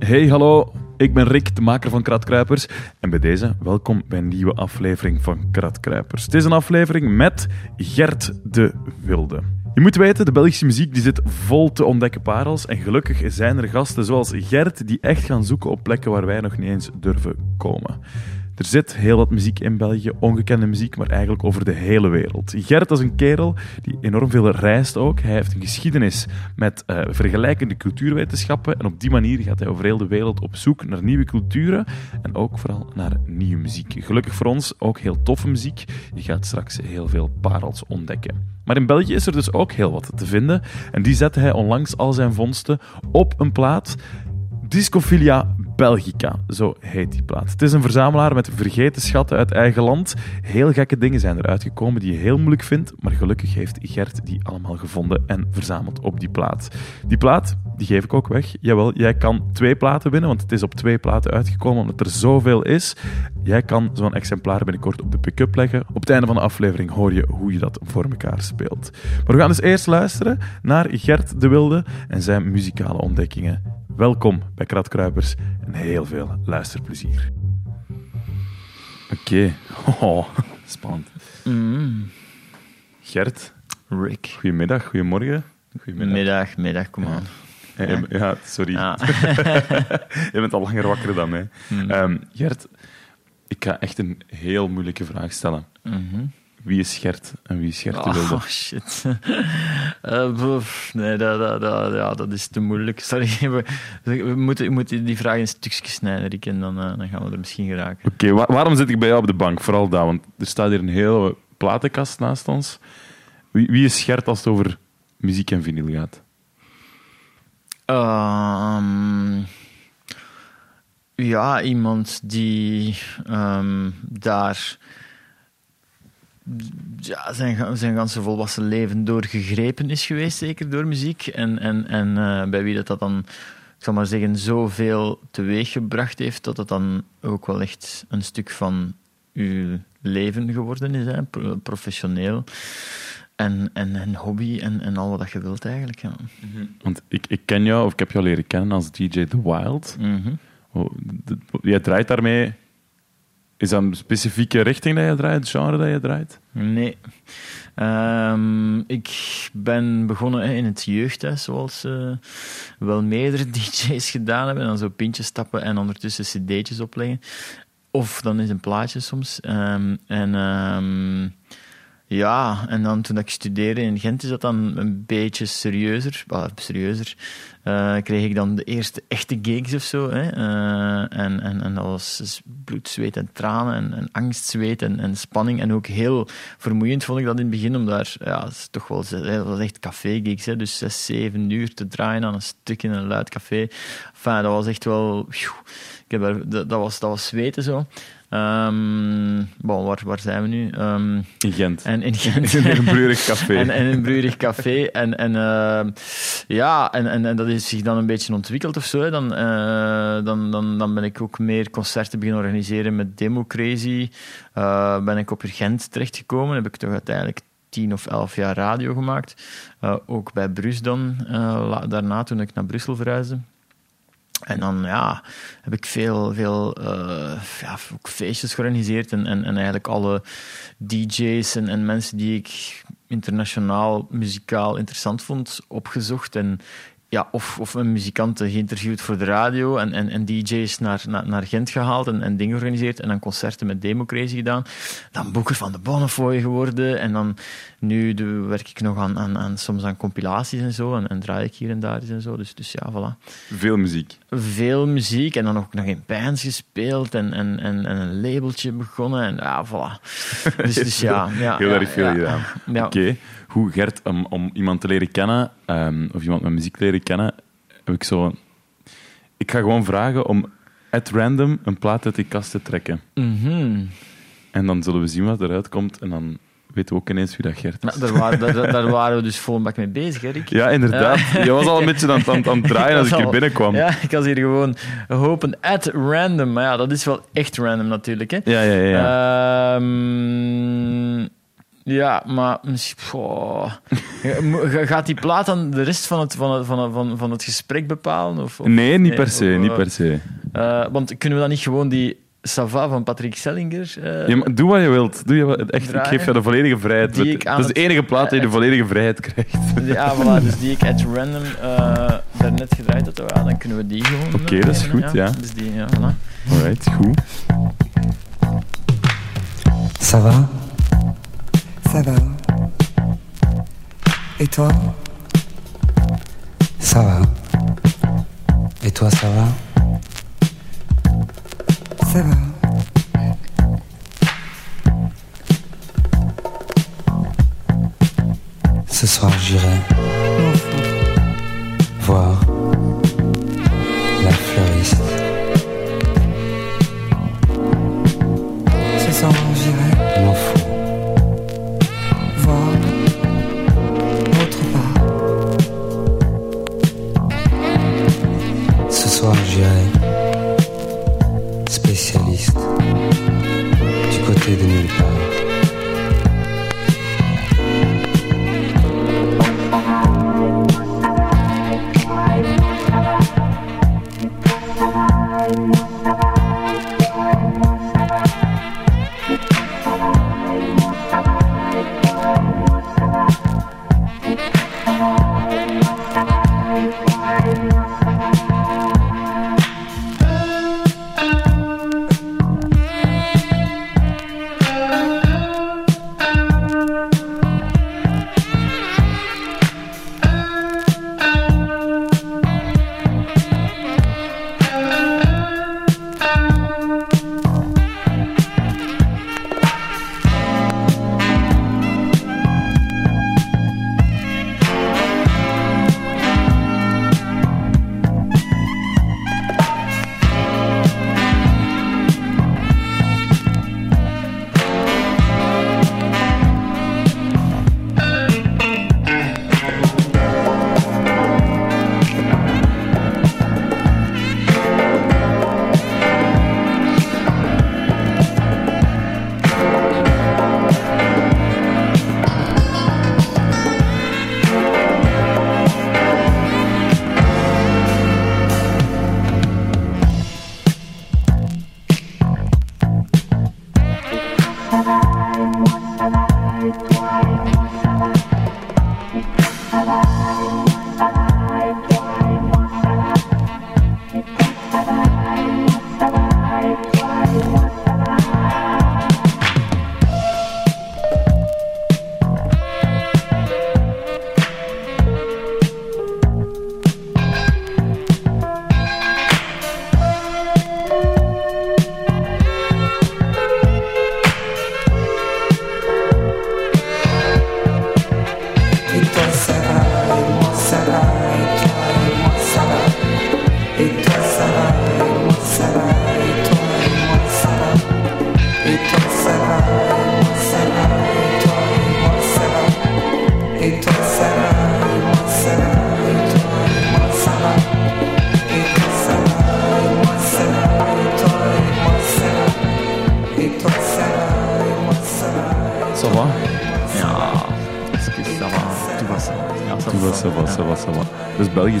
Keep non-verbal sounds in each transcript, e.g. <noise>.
Hey, hallo. Ik ben Rick, de maker van Kratkruipers. En bij deze, welkom bij een nieuwe aflevering van Kratkruipers. Het is een aflevering met Gert de Wilde. Je moet weten, de Belgische muziek die zit vol te ontdekken parels. En gelukkig zijn er gasten zoals Gert die echt gaan zoeken op plekken waar wij nog niet eens durven komen. Er zit heel wat muziek in België, ongekende muziek, maar eigenlijk over de hele wereld. Gert is een kerel die enorm veel reist ook. Hij heeft een geschiedenis met uh, vergelijkende cultuurwetenschappen en op die manier gaat hij over heel de wereld op zoek naar nieuwe culturen en ook vooral naar nieuwe muziek. Gelukkig voor ons ook heel toffe muziek. Je gaat straks heel veel parels ontdekken. Maar in België is er dus ook heel wat te vinden en die zette hij onlangs al zijn vondsten op een plaat. Discophilia Belgica, zo heet die plaat. Het is een verzamelaar met vergeten schatten uit eigen land. Heel gekke dingen zijn eruit gekomen die je heel moeilijk vindt, maar gelukkig heeft Gert die allemaal gevonden en verzameld op die plaat. Die plaat, die geef ik ook weg. Jawel, jij kan twee platen winnen, want het is op twee platen uitgekomen omdat er zoveel is. Jij kan zo'n exemplaar binnenkort op de pick-up leggen. Op het einde van de aflevering hoor je hoe je dat voor elkaar speelt. Maar we gaan dus eerst luisteren naar Gert de Wilde en zijn muzikale ontdekkingen. Welkom bij Kratkruipers en heel veel luisterplezier. Oké. Okay. <laughs> Oh, spannend. Mm. Gert. Rick. Goedemiddag, goedemorgen. Goedemiddag. Middag, middag, kom aan. Ja, ja sorry. Ja. <laughs> je bent al langer wakker dan mij. Mm. Um, Gert, ik ga echt een heel moeilijke vraag stellen. Mm -hmm. Wie is Gert en wie is Gert de Wilde? Oh, shit. <laughs> uh, nee, dat, dat, dat, ja, dat is te moeilijk. Sorry, <laughs> we, we moeten, we moeten die vraag in stukjes snijden, Rick, en dan, uh, dan gaan we er misschien geraken. Oké, okay, waarom zit ik bij jou op de bank? Vooral daar, want er staat hier een hele platenkast naast ons. Wie, wie is Gert als het over muziek en vinyl gaat? Um, ja, iemand die um, daar ja, zijn, zijn ganse volwassen leven door gegrepen is geweest, zeker door muziek. En, en, en uh, bij wie dat, dat dan, ik zal maar zeggen, zoveel teweeg gebracht heeft, dat het dan ook wel echt een stuk van uw leven geworden is, hè? professioneel. En, en, en hobby en, en al wat je wilt eigenlijk. Ja. Mm -hmm. Want ik, ik ken jou, of ik heb jou leren kennen als DJ The Wild. Mm -hmm. oh, jij draait daarmee is dat een specifieke richting dat je draait, genre dat je draait? Nee. Um, ik ben begonnen in het jeugdhuis, zoals uh, wel meerdere <laughs> DJ's gedaan hebben. En dan zo pintjes stappen en ondertussen cd'tjes opleggen. Of dan is een plaatje soms. Um, en um, ja, en dan toen ik studeerde in Gent is dat dan een beetje serieuzer. Well, serieuzer. Uh, kreeg ik dan de eerste echte gigs of zo. Hè. Uh, en, en, en dat was dus bloed, zweet en tranen en, en angst, zweet en, en spanning. En ook heel vermoeiend vond ik dat in het begin, om daar, ja, is toch wel, dat was echt café-gigs, dus zes, zeven uur te draaien aan een stuk in een luid café. Enfin, dat was echt wel, ik dat, dat, was, dat was zweten zo. Um, bon, waar, waar zijn we nu? Um, in Gent. En in Gent. <laughs> in een bruurig café. en, en in een bruurig café. En, en, uh, ja, en, en, en, dat is zich dan een beetje ontwikkeld of zo. Dan, uh, dan, dan, dan ben ik ook meer concerten beginnen organiseren met Democrazy. Uh, ben ik op Gent terechtgekomen. Heb ik toch uiteindelijk tien of elf jaar radio gemaakt. ook bij Brus dan, daarna toen ik naar Brussel verhuisde. En dan ja, heb ik veel, veel uh, ja, feestjes georganiseerd en, en, en eigenlijk alle DJ's en, en mensen die ik internationaal muzikaal interessant vond opgezocht. En ja, of, of een muzikanten geïnterviewd voor de radio en, en, en DJ's naar, naar, naar Gent gehaald en, en dingen georganiseerd en dan concerten met Democracy gedaan. Dan boeker van de Bonnefoy geworden en dan nu de, werk ik nog aan, aan, aan, soms aan compilaties en zo en, en draai ik hier en daar en zo. Dus, dus ja, voilà. Veel muziek. Veel muziek en dan ook nog in bands gespeeld en, en, en, en een labeltje begonnen en ja, voilà. <laughs> Dus, dus ja, ja. Heel ja, erg veel ja, gedaan. Ja. Oké. Okay. Hoe, Gert, om, om iemand te leren kennen, um, of iemand met muziek te leren kennen, heb ik zo... Ik ga gewoon vragen om at random een plaat uit die kast te trekken. -hmm. En dan zullen we zien wat eruit komt en dan weten we ook ineens wie dat Gert is. Nou, daar, waren, daar, daar, waren we dus vol bak mee bezig, hè, Rick? Ja, inderdaad. Uh, Je was al een beetje aan, aan, aan het draaien als ik hier <laughs> binnenkwam. Ja, ik was hier gewoon hopen at random. Maar ja, dat is wel echt random natuurlijk. Hè. Ja, ja, ja. ja. Um, Ja, maar misschien- gaat die plaat dan de rest van het, van het, van het, van, van het gesprek bepalen? Of, of- Nee, niet per se, of, niet eh, per se. eh, want kunnen we dan niet gewoon die Sava van Patrick Sellinger... eh, Ja, maar doe wat je wilt. Doe je wat, echt, ik geef je de volledige vrijheid. Die Met- ik aan dat is de enige plaat die je de volledige vrijheid krijgt. <laughs> Ja, voilà, dus die ik at random eh daarnet gedraaid had, ja, dan kunnen we die gewoon... Oké, dat is goed, ja. Dus die, ja, voilà. Alright, goed. Ça va Ça va. Et toi? Ça va. Et toi, ça va? Ça va. Ce soir, j'irai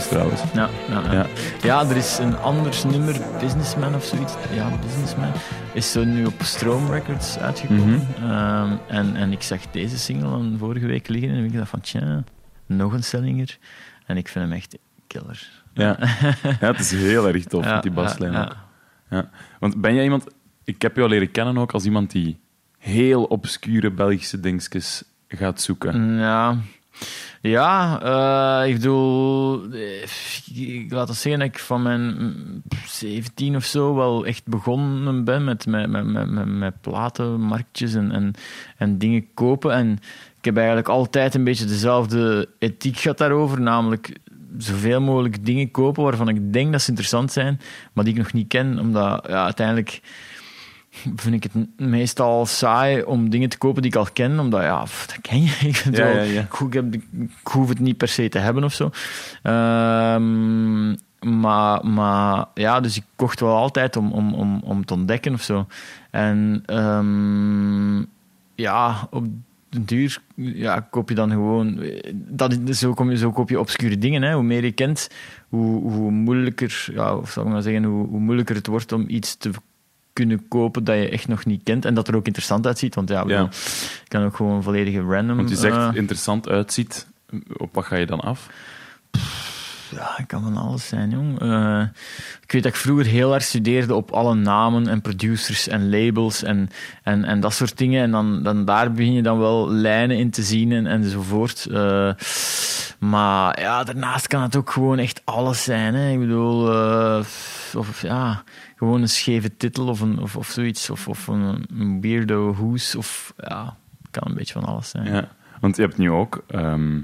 is trouwens. Ja, ja, ja. Er is een anders nummer, Businessman of zoiets. Ja, Businessman. Is zo nu op Stroom Records uitgekomen. Ehm, en, en ik zag deze single dan vorige week liggen en ik dacht van, tja, nog een Sellinger. En ik vind hem echt killer. Ja. <laughs> ja, het is heel erg tof met die baslijn. ook. Ja. Want ben jij iemand... Ik heb jou leren kennen ook als iemand die heel obscure Belgische dingetjes gaat zoeken. Ja, ja eh, ik bedoel, eh, ik laat het zeggen dat ik van mijn mm, 17 of zo wel echt begonnen ben met, met, met, met, met, met platenmarktjes en, en, en dingen kopen. En ik heb eigenlijk altijd een beetje dezelfde ethiek gehad daarover, namelijk zoveel mogelijk dingen kopen waarvan ik denk dat ze interessant zijn, maar die ik nog niet ken, omdat ja, uiteindelijk vind ik het meestal saai om dingen te kopen die ik al ken, omdat ja, pff, dat ken je. Ik, Ja, wel- ja, ja. Ik, ho- ik heb, ik hoef het niet per se te hebben of zo. Ehm, maar, maar ja, dus ik kocht wel altijd om, om, om, om te ontdekken of zo. En ehm, ja, op den duur ja, koop je dan gewoon... Dat, is- zo, kom je, zo koop je obscure dingen. Hè. Hoe meer je kent, hoe, hoe moeilijker... Ja, of zou ik maar zeggen, hoe, hoe moeilijker het wordt om iets te kunnen kopen dat je echt nog niet kent. En dat er ook interessant uitziet. Want ja, ik Ja. je kan ook gewoon volledige random... Want je zegt eh, interessant uitziet. Op wat ga je dan af? Ja, het kan van alles zijn, jong. Eh, ik weet dat ik vroeger heel erg studeerde op alle namen en producers en labels en, en, en dat soort dingen. En dan, dan daar begin je dan wel lijnen in te zien en, enzovoort. Eh, maar ja, daarnaast kan het ook gewoon echt alles zijn. Hè. Ik bedoel, eh, of ja, gewoon een scheve titel of, een, of, of zoiets. Of, of een, een weirdo hoes. Of ja, het kan een beetje van alles zijn. Ja. Want je hebt nu ook ehm,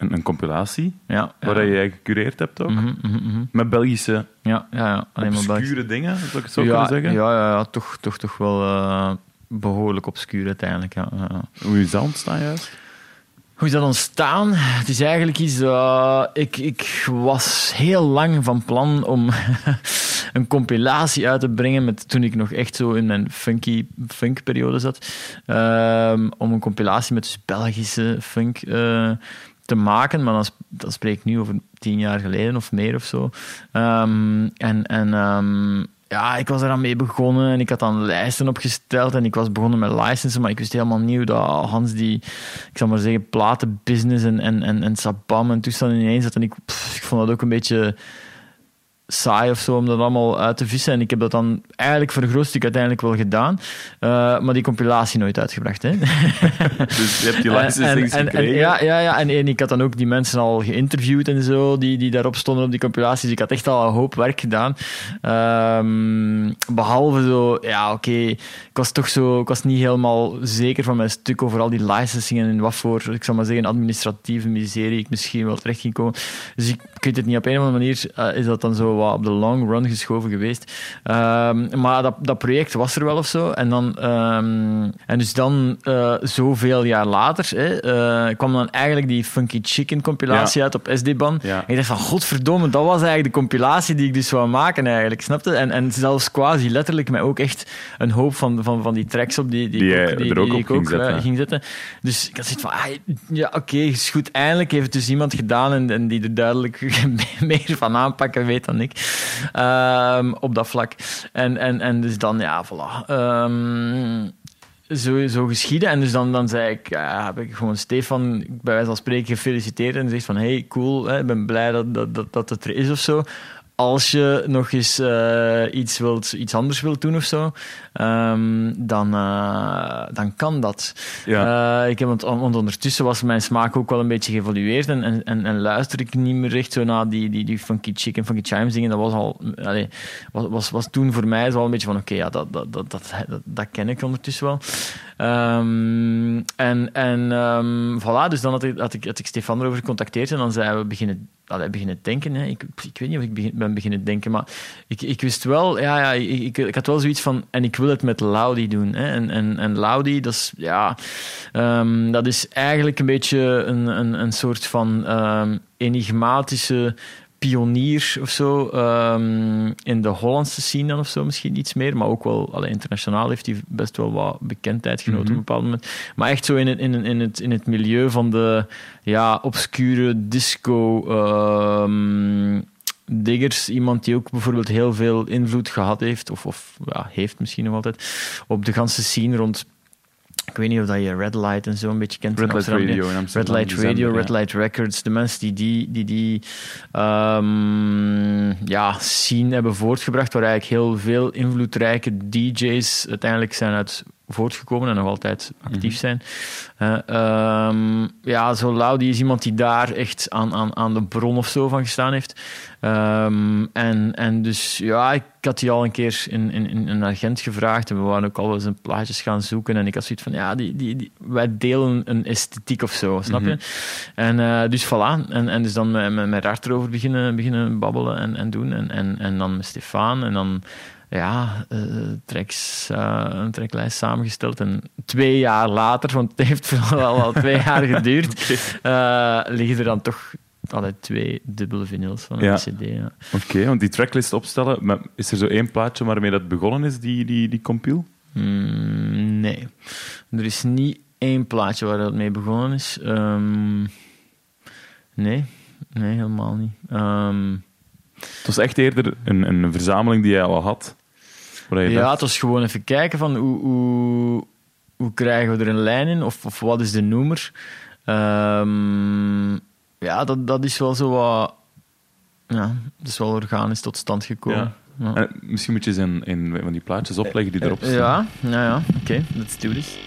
een, een compilatie ja, ja. waar je gecureerd hebt ook. Mhm, mhm, mhm. Met Belgische ja, ja, ja. Alleen maar Belgisch. obscure dingen, zou ik het zo ja, kunnen zeggen? Ja, ja, ja toch, toch, toch wel eh, behoorlijk obscuur uiteindelijk. Ja. Hoe is dat ontstaan juist? Hoe is dat ontstaan? Het is eigenlijk iets dat... ik, ik was heel lang van plan om <laughs> een compilatie uit te brengen met, toen ik nog echt zo in mijn funky funkperiode zat. Ehm, om een compilatie met dus Belgische funk eh, te maken. Maar dan, dan spreek ik nu over tien jaar geleden of meer of zo. Ehm, en en ehm, ja, ik was eraan mee begonnen en ik had dan lijsten opgesteld en ik was begonnen met licensen, maar ik wist helemaal niet dat Hans die, ik zal maar zeggen, platenbusiness en, en, en, en Sabam en toestanden ineens zat. En ik, ik vond dat ook een beetje saai of zo om dat allemaal uit te vissen. En ik heb dat dan eigenlijk voor een groot stuk uiteindelijk wel gedaan, Eh, maar die compilatie nooit uitgebracht. Hè? <laughs> Dus je hebt die en, en, en, gekregen. ja, ja, ja. En, en ik had dan ook die mensen al geïnterviewd en zo, die, die daarop stonden op die compilaties. Dus ik had echt al een hoop werk gedaan. Ehm, behalve zo, ja, oké, ik was toch zo, ik was niet helemaal zeker van mijn stuk over al die licensingen en wat voor, ik zal maar zeggen, administratieve miserie ik misschien wel terecht ging komen. Dus ik, ik weet het niet, op een of andere manier eh, is dat dan zo wat op de long run geschoven geweest. Ehm, maar dat, dat project was er wel of zo. En, dan, ehm, en dus dan, eh, zoveel jaar later, hè, eh, kwam dan eigenlijk die Funky Chicken compilatie Ja. uit op SD-ban. Ja. En ik dacht van, godverdomme, dat was eigenlijk de compilatie die ik dus wou maken eigenlijk, snapte? En, en zelfs quasi letterlijk met ook echt een hoop van, van, van die tracks op die, die, Die ik ook, die, er ook die op ik ging ook, eh, zetten. ging zetten. Dus ik had zoiets van, ah, ja, oké, is goed. Eindelijk heeft het dus iemand gedaan en, en die er duidelijk <laughs> meer van aanpakken weet dan ik. Ehm, op dat vlak. En, en, en dus dan, ja, voilà. Ehm, zo, zo geschieden. En dus dan, dan zei ik, ja, heb ik gewoon Stefan bij wijze van spreken gefeliciteerd en zegt van, hey, cool, ik ben blij dat, dat, dat, dat het er is of zo. Als je nog eens eh, iets, wilt, iets anders wilt doen of zo, ehm, dan, eh, dan kan dat. Ja. Eh, ik heb, want, want ondertussen was mijn smaak ook wel een beetje geëvolueerd en, en, en, en luister ik niet meer echt zo naar die, die, die funky chicken, funky chimes dingen. Dat was al, allee, was, was, was toen voor mij al een beetje van, oké, ja, dat, dat, dat, dat, dat, ken ik ondertussen wel. Ehm, en en ehm, voilà, dus dan had ik, had, ik, had ik Stefan erover gecontacteerd en dan zijn we beginnen, allee, beginnen denken. Hè. Ik, ik weet niet of ik begin, ben beginnen denken, maar ik, ik wist wel, ja, ja ik, ik, had wel zoiets van, en ik wil het met Laudi doen. Hè. En, en, en Laudi, dat is, ja, ehm, dat is eigenlijk een beetje een, een, een soort van ehm, enigmatische pionier of zo ehm, in de Hollandse scene dan of zo misschien iets meer, maar ook wel allee, internationaal heeft hij best wel wat bekendheid genoten op een bepaald moment. Maar echt zo in het, in, in het, in het milieu van de ja, obscure disco ehm, diggers, iemand die ook bijvoorbeeld heel veel invloed gehad heeft, of, of ja, heeft misschien nog altijd, op de ganse scene rond ik weet niet of dat je Red Light en zo een beetje kent. Red Light. Radio in Amsterdam. Red Light Radio, Red. Light Records, de mensen die die, die, die ehm, ja, scene hebben voortgebracht, waar eigenlijk heel veel invloedrijke DJ's uiteindelijk zijn uit voortgekomen en nog altijd actief zijn. Eh, ehm, ja, zo Laudi is iemand die daar echt aan, aan, aan de bron of zo van gestaan heeft. Ehm, en, en dus ja, ik had die al een keer in, in, in een agent gevraagd en we waren ook al eens een plaatjes gaan zoeken en ik had zoiets van, ja, die, die, die, wij delen een esthetiek of zo, snap je? En eh, dus voilà, en, en dus dan met, met, met Art erover beginnen, beginnen babbelen en, en doen en, en, en dan met Stefan en dan ja, eh, tracks, eh, een tracklijst samengesteld. En twee jaar later, want het heeft <laughs> vooral al twee jaar geduurd, <laughs> eh, liggen er dan toch allee, twee dubbele vinyls van een Ja. cd. Ja. Oké, want die tracklist opstellen, maar is er zo één plaatje waarmee dat begonnen is, die, die, die compil? Mm, nee, er is niet één plaatje waar dat mee begonnen is. Ehm, nee, nee, helemaal niet. Ehm, Het was echt eerder een, een verzameling die jij al had. Je ja, dacht, het was gewoon even kijken van hoe, hoe, hoe krijgen we er een lijn in, of, of wat is de noemer. Ehm, ja, dat, dat is wel zo wat... Ja, dat is wel organisch tot stand gekomen. Ja. Misschien moet je eens een, een van die plaatjes opleggen die erop staan. Ja, ja, ja. Oké, let's do this.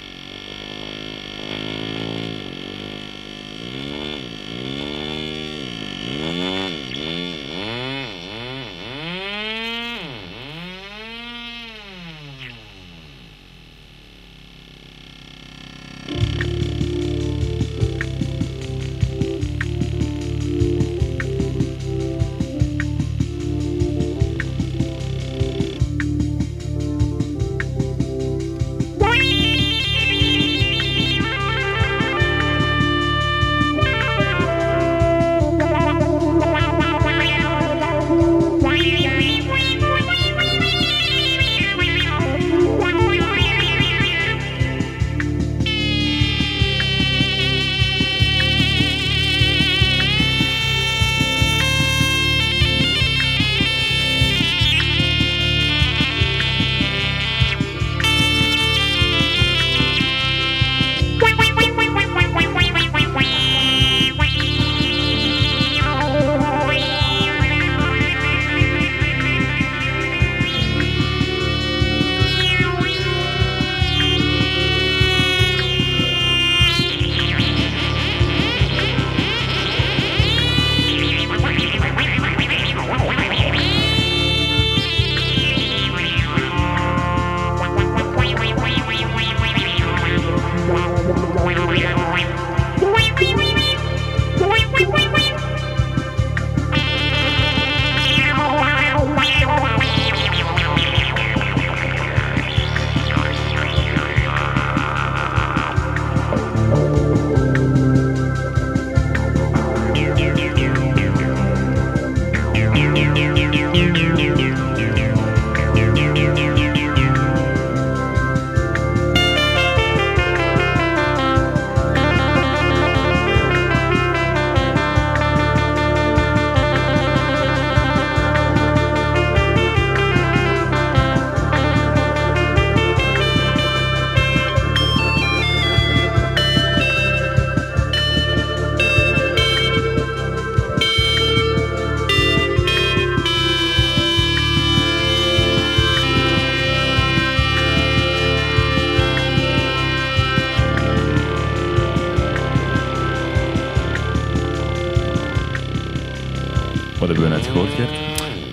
Wat hebben we net gehoord?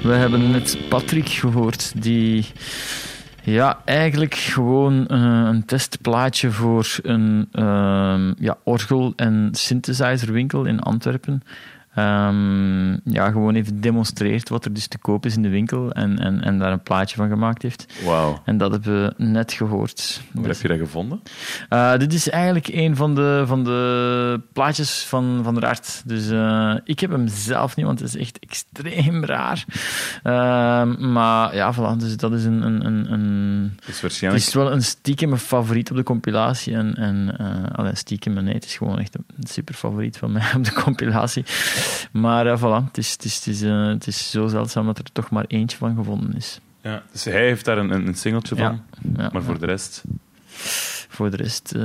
We hebben net Patrick gehoord, die ja, eigenlijk gewoon eh, een testplaatje voor een ehm, ja, orgel- en synthesizerwinkel in Antwerpen. Ehm, ja, gewoon even demonstreert wat er dus te koop is in de winkel en, en, en daar een plaatje van gemaakt heeft. Wauw. En dat hebben we net gehoord. Waar Dus- heb je dat gevonden? eh, dit is eigenlijk een van de, van de plaatjes van, van Raart. Dus eh, ik heb hem zelf niet, want het is echt extreem raar. Ehm, maar ja, voilà, dus dat is een... een, een, een Dat is het waarschijnlijk... is wel een stiekem favoriet op de compilatie. En, en uh, allee, stiekem, nee, het is gewoon echt een super favoriet van mij op de compilatie. Maar uh, voilà, het is, het, is, het, is, uh, het is zo zeldzaam dat er toch maar eentje van gevonden is. Ja, dus hij heeft daar een, een singeltje van, Ja, ja, maar voor de rest... Voor de rest, uh,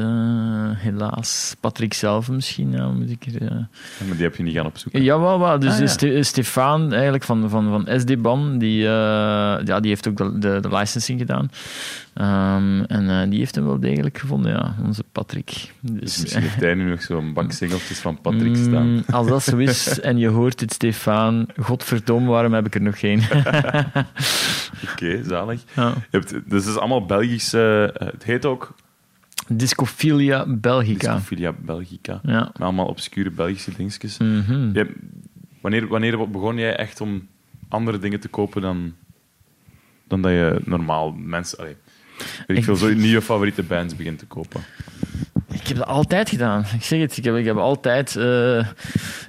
helaas. Patrick zelf misschien, ja, moet ik er... Uh... Ja, maar die heb je niet gaan opzoeken. Jawel, wel. Dus Ah, ja. Ste Stefan, eigenlijk van, van, van SD-BAN, die, uh, ja, die heeft ook de, de, de licensing gedaan. Um, en uh, die heeft hem wel degelijk gevonden, ja, onze Patrick. Dus, Dus, misschien heeft hij nu nog zo'n bak <laughs> singeltjes van Patrick staan. Mm, als dat zo is <laughs> en je hoort het, Stefan, godverdomme, waarom heb ik er nog geen? <laughs> Oké, okay, zalig. Ja. Je hebt, dus het is allemaal Belgische... Het heet ook... Discophilia Belgica. Discophilia Belgica. Ja. Met allemaal obscure Belgische dingetjes. Mm -hmm. Wanneer, wanneer begon jij echt om andere dingen te kopen dan, dan dat je normaal mensen... Allee, weet ik, veel, zo nieuwe favoriete bands begint te kopen? Ik heb dat altijd gedaan. Ik zeg het, ik heb, ik heb altijd... Uh,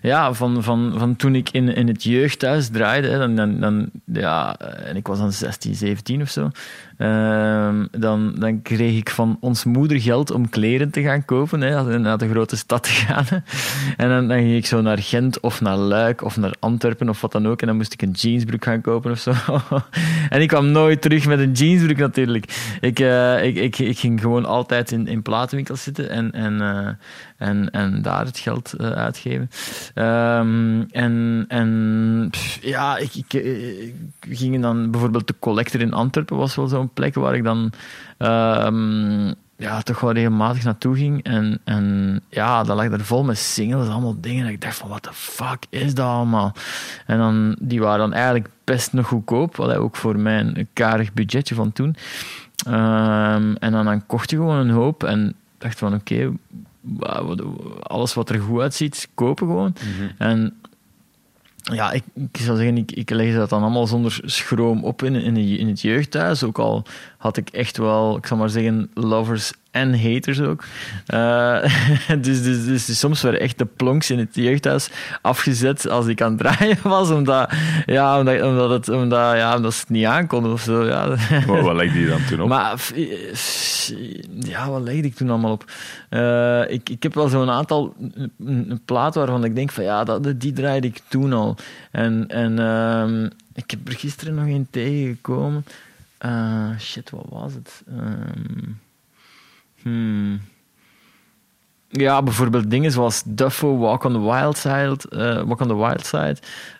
ja, van, van, van toen ik in, in het jeugdhuis draaide, hè, dan, dan, dan ja, eh, en ik was dan 16, 17 of zo, dan, dan kreeg ik van ons moeder geld om kleren te gaan kopen, hè, naar de grote stad te gaan. <laughs> En dan, dan ging ik zo naar Gent of naar Luik of naar Antwerpen of wat dan ook. En dan moest ik een jeansbroek gaan kopen of zo. <laughs> en ik kwam nooit terug met een jeansbroek natuurlijk. Ik, eh, ik, ik, ik ging gewoon altijd in, in platenwinkels zitten en, en, eh, en, en daar het geld eh, uitgeven. Ehm, en en ja, ik, ik, eh, ging dan bijvoorbeeld de Collector in Antwerpen was wel zo'n plek waar ik dan ehm, ja, toch wel regelmatig naartoe ging. En, en ja, dat lag er vol met singles, allemaal dingen. Dat ik dacht van, what the fuck is dat allemaal? En dan, die waren dan eigenlijk best nog goedkoop. Ook voor mijn karig budgetje van toen. Ehm, en dan, dan kocht je gewoon een hoop en dacht van, oké, wat- alles wat er goed uitziet, kopen gewoon. En ja, ik, ik zou zeggen, ik, ik legde dat dan allemaal zonder schroom op in, in, in het jeugdhuis. Ook al had ik echt wel, ik zal maar zeggen, lovers en haters ook. Eh, <laughs> dus, dus, dus, soms werden echt de plonks in het jeugdhuis afgezet als ik aan het draaien <laughs> was, omdat, ja, omdat, omdat, het, omdat, ja, omdat ze het niet aankonden of zo. Ja. Wat, wat legde je dan toen op? Maar ja, wat legde ik toen allemaal op? Eh, ik, ik heb wel zo'n aantal een, platen waarvan ik denk van ja, dat, die draaide ik toen al. En, en ehm, ik heb er gisteren nog een tegengekomen. Eh, shit, wat was het? Ehm, hmm. Ja, bijvoorbeeld dingen zoals Duffo, Walk on the Wild Side. eh, Walk on the Wild Side.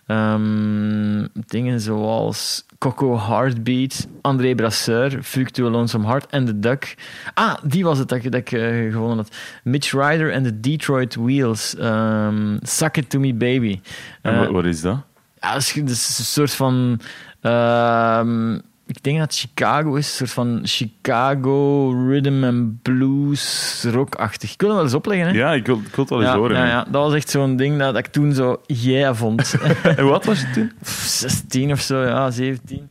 Ehm, dingen zoals Coco Heartbeat, André Brasseur, Fuck to a Lonesome Heart en The Duck. Ah, die was het dat ik, dat ik eh, gevonden had. Mitch Ryder en de Detroit Wheels. Ehm Suck It To Me Baby. En Eh, wat, wat is dat? ja, dat is, dat is een soort van. ehm, ik denk dat het Chicago is, een soort van Chicago rhythm and blues rockachtig. Ik wil hem wel eens opleggen, hè? Ja, ik wil, ik wil het wel eens ja, horen. ja, ja, dat was echt zo'n ding dat, dat ik toen zo yeah vond. <laughs> En wat was het toen? 16 of zo, ja, 17.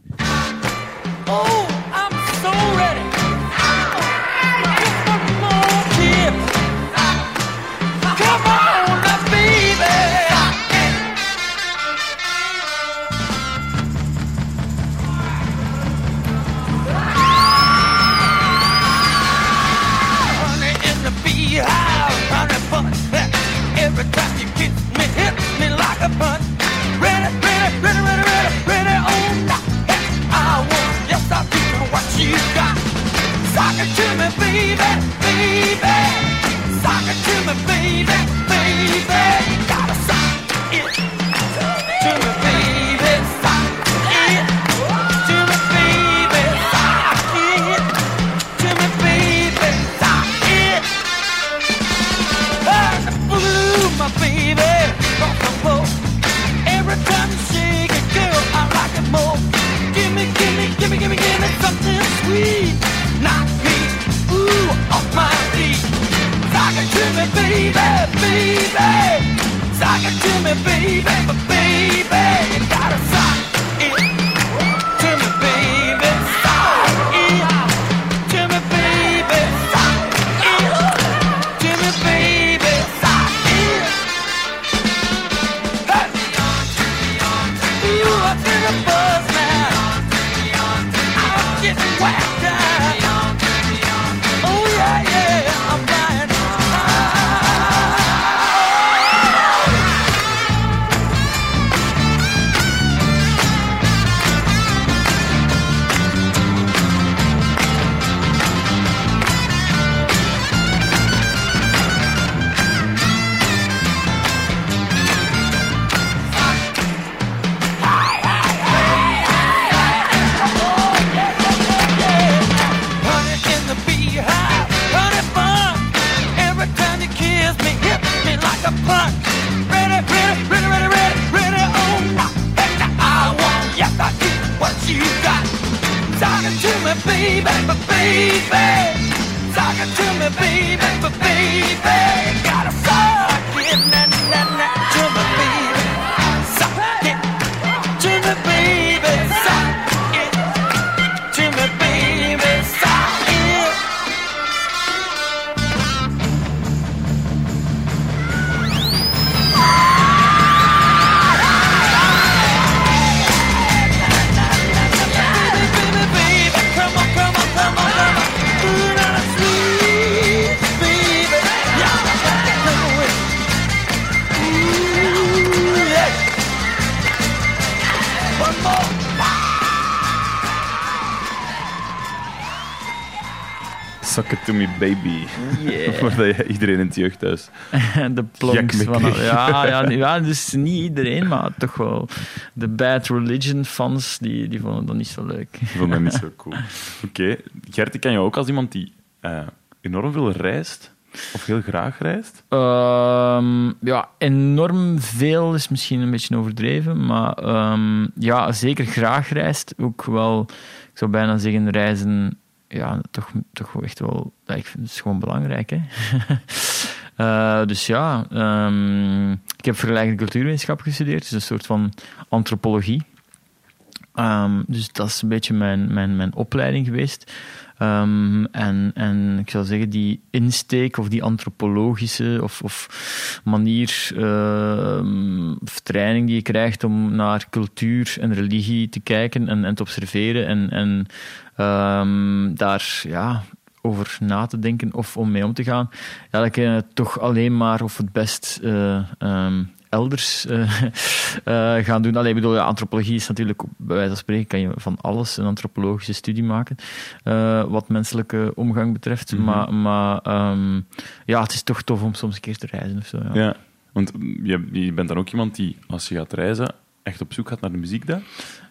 Oh, baby, baby. Sock it to me, baby. Suck it to me, baby. Yeah. <laughs> Je iedereen in het jeugdhuis. <laughs> de plonks van... Ja, <laughs> ja, ja, dus niet iedereen, maar toch wel. De Bad Religion fans, die, die vonden dat niet zo leuk. Ik vond dat niet zo cool. Oké, Gert, ik ken jou ook als iemand die eh, enorm veel reist. Of heel graag reist. Ehm, ja, enorm veel is misschien een beetje overdreven, maar ehm, ja, zeker graag reist. Ook wel, ik zou bijna zeggen, reizen, ja, toch, toch echt wel, ik vind het gewoon belangrijk, hè. <laughs> Eh, dus ja, ehm, ik heb vergelijkende cultuurwetenschap gestudeerd, dus een soort van antropologie. Ehm, dus dat is een beetje mijn, mijn, mijn opleiding geweest. Ehm, en, en ik zou zeggen, die insteek of die antropologische of, of manier of training die je krijgt om naar cultuur en religie te kijken en, en te observeren en, en ehm, daar ja, over na te denken of om mee om te gaan, ja, dat kan je toch alleen maar of het best eh, ehm, elders eh, <laughs> eh, gaan doen. Allee, ik bedoel, ja, antropologie is natuurlijk, bij wijze van spreken, kan je van alles een antropologische studie maken, wat menselijke omgang betreft. Mhm. Maar, maar ehm, ja, het is toch tof om soms een keer te reizen of zo. Ja. Ja. Want je, je bent dan ook iemand die, als je gaat reizen, echt op zoek gaat naar de muziek daar.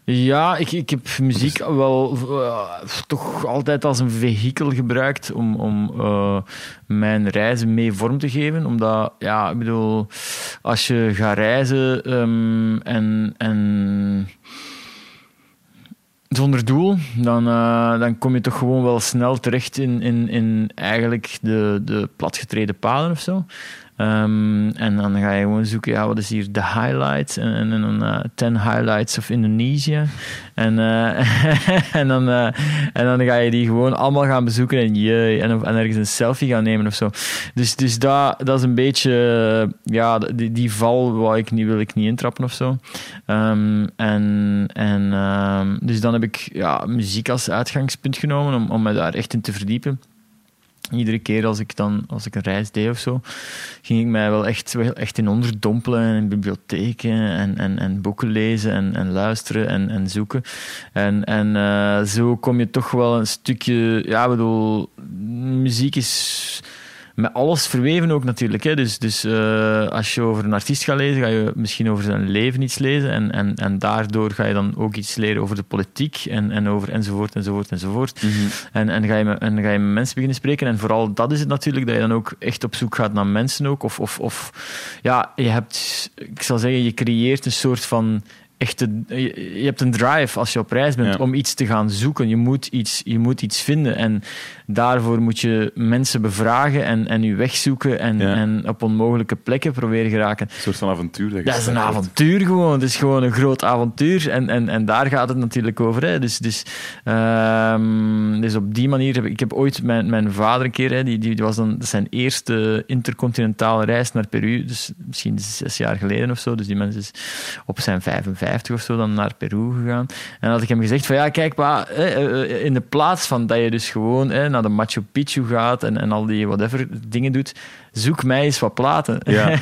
Ja, ik, ik heb muziek wel eh, toch altijd als een vehikel gebruikt om, om eh, mijn reizen mee vorm te geven. Omdat, ja, ik bedoel, als je gaat reizen ehm, en, en zonder doel, dan, eh, dan kom je toch gewoon wel snel terecht in, in, in eigenlijk de, de platgetreden paden of zo. Ehm, en dan ga je gewoon zoeken, ja, wat is hier de highlight? En, dan eh, 10 highlights of Indonesië. En, eh, <laughs> en, dan, eh, en dan ga je die gewoon allemaal gaan bezoeken en, jee, en, ergens een selfie gaan nemen of zo. Dus, dus dat, dat is een beetje, eh, ja, die, die val wou ik niet, wil ik niet intrappen of zo. Ehm, en, en, ehm, dus dan heb ik ja, muziek als uitgangspunt genomen om, om me daar echt in te verdiepen. Iedere keer als ik dan als ik een reis deed of zo, ging ik mij wel echt, wel echt in onderdompelen en in bibliotheken en, en, en boeken lezen en, en luisteren en, en zoeken. En, en eh, zo kom je toch wel een stukje, ja, ik bedoel, muziek is met alles verweven ook natuurlijk. Hè. Dus, dus eh, als je over een artiest gaat lezen, ga je misschien over zijn leven iets lezen. En, en, en daardoor ga je dan ook iets leren over de politiek en, en over enzovoort enzovoort enzovoort. En, en, ga je met, en ga je met mensen beginnen spreken. En vooral dat is het natuurlijk, dat je dan ook echt op zoek gaat naar mensen ook. Of, of, of ja, je hebt, ik zal zeggen, je creëert een soort van echte, je, je hebt een drive als je op reis bent Ja. om iets te gaan zoeken. Je moet iets, je moet iets vinden. En daarvoor moet je mensen bevragen en, en je weg zoeken en, Ja. en op onmogelijke plekken proberen geraken. Een soort van avontuur. Dat, Dat is een avontuur gewoon. Het is gewoon een groot avontuur. En, en, en daar gaat het natuurlijk over. Hè. Dus, dus, ehm, dus op die manier heb ik... Ik heb ooit mijn, mijn vader een keer... Hè, die, die was dan zijn eerste intercontinentale reis naar Peru. Dus misschien zes jaar geleden of zo. Dus die mens is op zijn 55 of zo dan naar Peru gegaan. En had ik hem gezegd van... Ja, kijk pa, hè, eh, in de plaats van dat je dus gewoon hè, naar de Machu Picchu gaat en, en al die whatever dingen doet... Zoek mij eens wat platen. Ja. <laughs>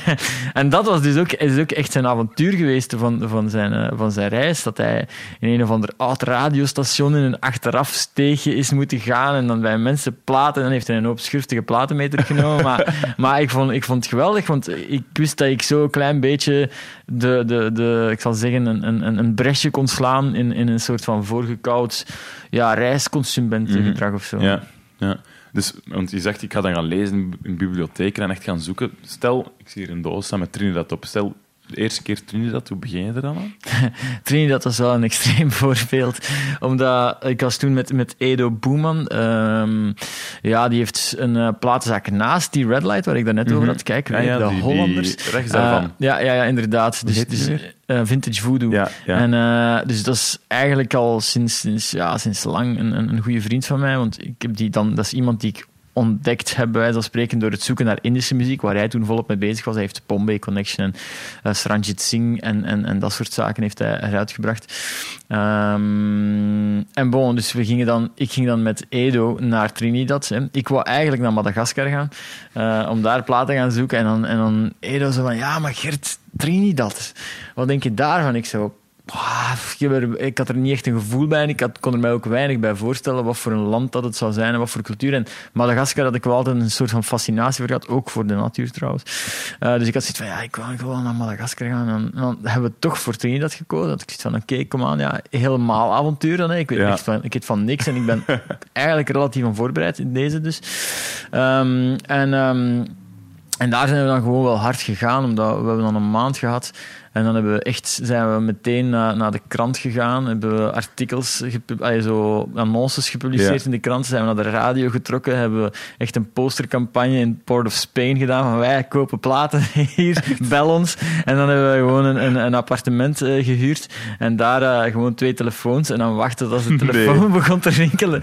En dat was dus ook, is ook echt zijn avontuur geweest van, van, zijn, eh, van zijn reis. Dat hij in een of ander oud radiostation in een achterafsteegje is moeten gaan en dan bij mensen platen. En dan heeft hij een hoop schurftige platen mee teruggenomen. maar <laughs> maar ik, vond, ik vond het geweldig, want ik wist dat ik zo een klein beetje de, de, de, ik zal zeggen, een, een, een bresje kon slaan in, in een soort van voorgekoud ja, reisconsumentengedrag of zo. Ja, ja. Dus, want je zegt, ik ga dan gaan lezen in bibliotheken en echt gaan zoeken. Stel, ik zie hier een doos staan met Trinidad op. Stel, de eerste keer Trinidad, hoe begin je er dan aan? <laughs> Trinidad was wel een extreem <laughs> voorbeeld. Omdat ik was toen met, met Edo Boeman. ehm, ja, die heeft een uh, platenzaak naast die Red Light waar ik daarnet over had. Kijk, Mhm. Ja, ja, de die- die Hollanders. rechts daarvan. Eh, ja, ja, ja, inderdaad. Dus, dus, eh, vintage Voodoo. Ja, ja. En, dus dat is eigenlijk al sinds, sinds, ja, sinds lang een, een, een goede vriend van mij. Want ik heb die dan, dat is iemand die ik ontdekt heb, bij wijze van spreken, door het zoeken naar Indische muziek, waar hij toen volop mee bezig was. Hij heeft Bombay Connection en uh, Saranjit Singh en, en, en dat soort zaken heeft hij eruitgebracht. Um, en bon, dus we gingen dan, ik ging dan met Edo naar Trinidad. Hè. Ik wou eigenlijk naar Madagaskar gaan, uh, om daar platen te gaan zoeken. En dan, en dan Edo zo van, ja, maar Gert, Trinidad, wat denk je daarvan? Ik zo, ah, ik, er- ik had er niet echt een gevoel bij en ik had, kon er mij ook weinig bij voorstellen wat voor een land dat het zou zijn en wat voor cultuur. En Madagaskar had ik wel altijd een soort van fascinatie voor gehad, ook voor de natuur trouwens. Eh, dus ik had zoiets van, ja, ik wil, wil naar Madagaskar gaan. En, en dan hebben we toch voor Trinidad gekozen. Dat ik zoiets van, oké, kom aan, ja, helemaal avontuur dan. Hè. Ik weet Ja. van, ik weet van niks en ik ben <laughs> eigenlijk relatief onvoorbereid in deze dus. Ehm, en... ehm, en daar zijn we dan gewoon wel hard gegaan, omdat we hebben dan een maand gehad. En dan hebben we echt, zijn we meteen naar, naar de krant gegaan. Hebben we artikels, allee, zo annonces gepubliceerd Ja. in de krant. Zijn we naar de radio getrokken. Hebben we echt een postercampagne in Port of Spain gedaan. Van wij kopen platen <laughs> hier, bel ons. En dan hebben we gewoon een, een, een appartement eh, gehuurd. En daar eh, gewoon twee telefoons. En dan wachten tot de <laughs> telefoon <laughs> begon te rinkelen.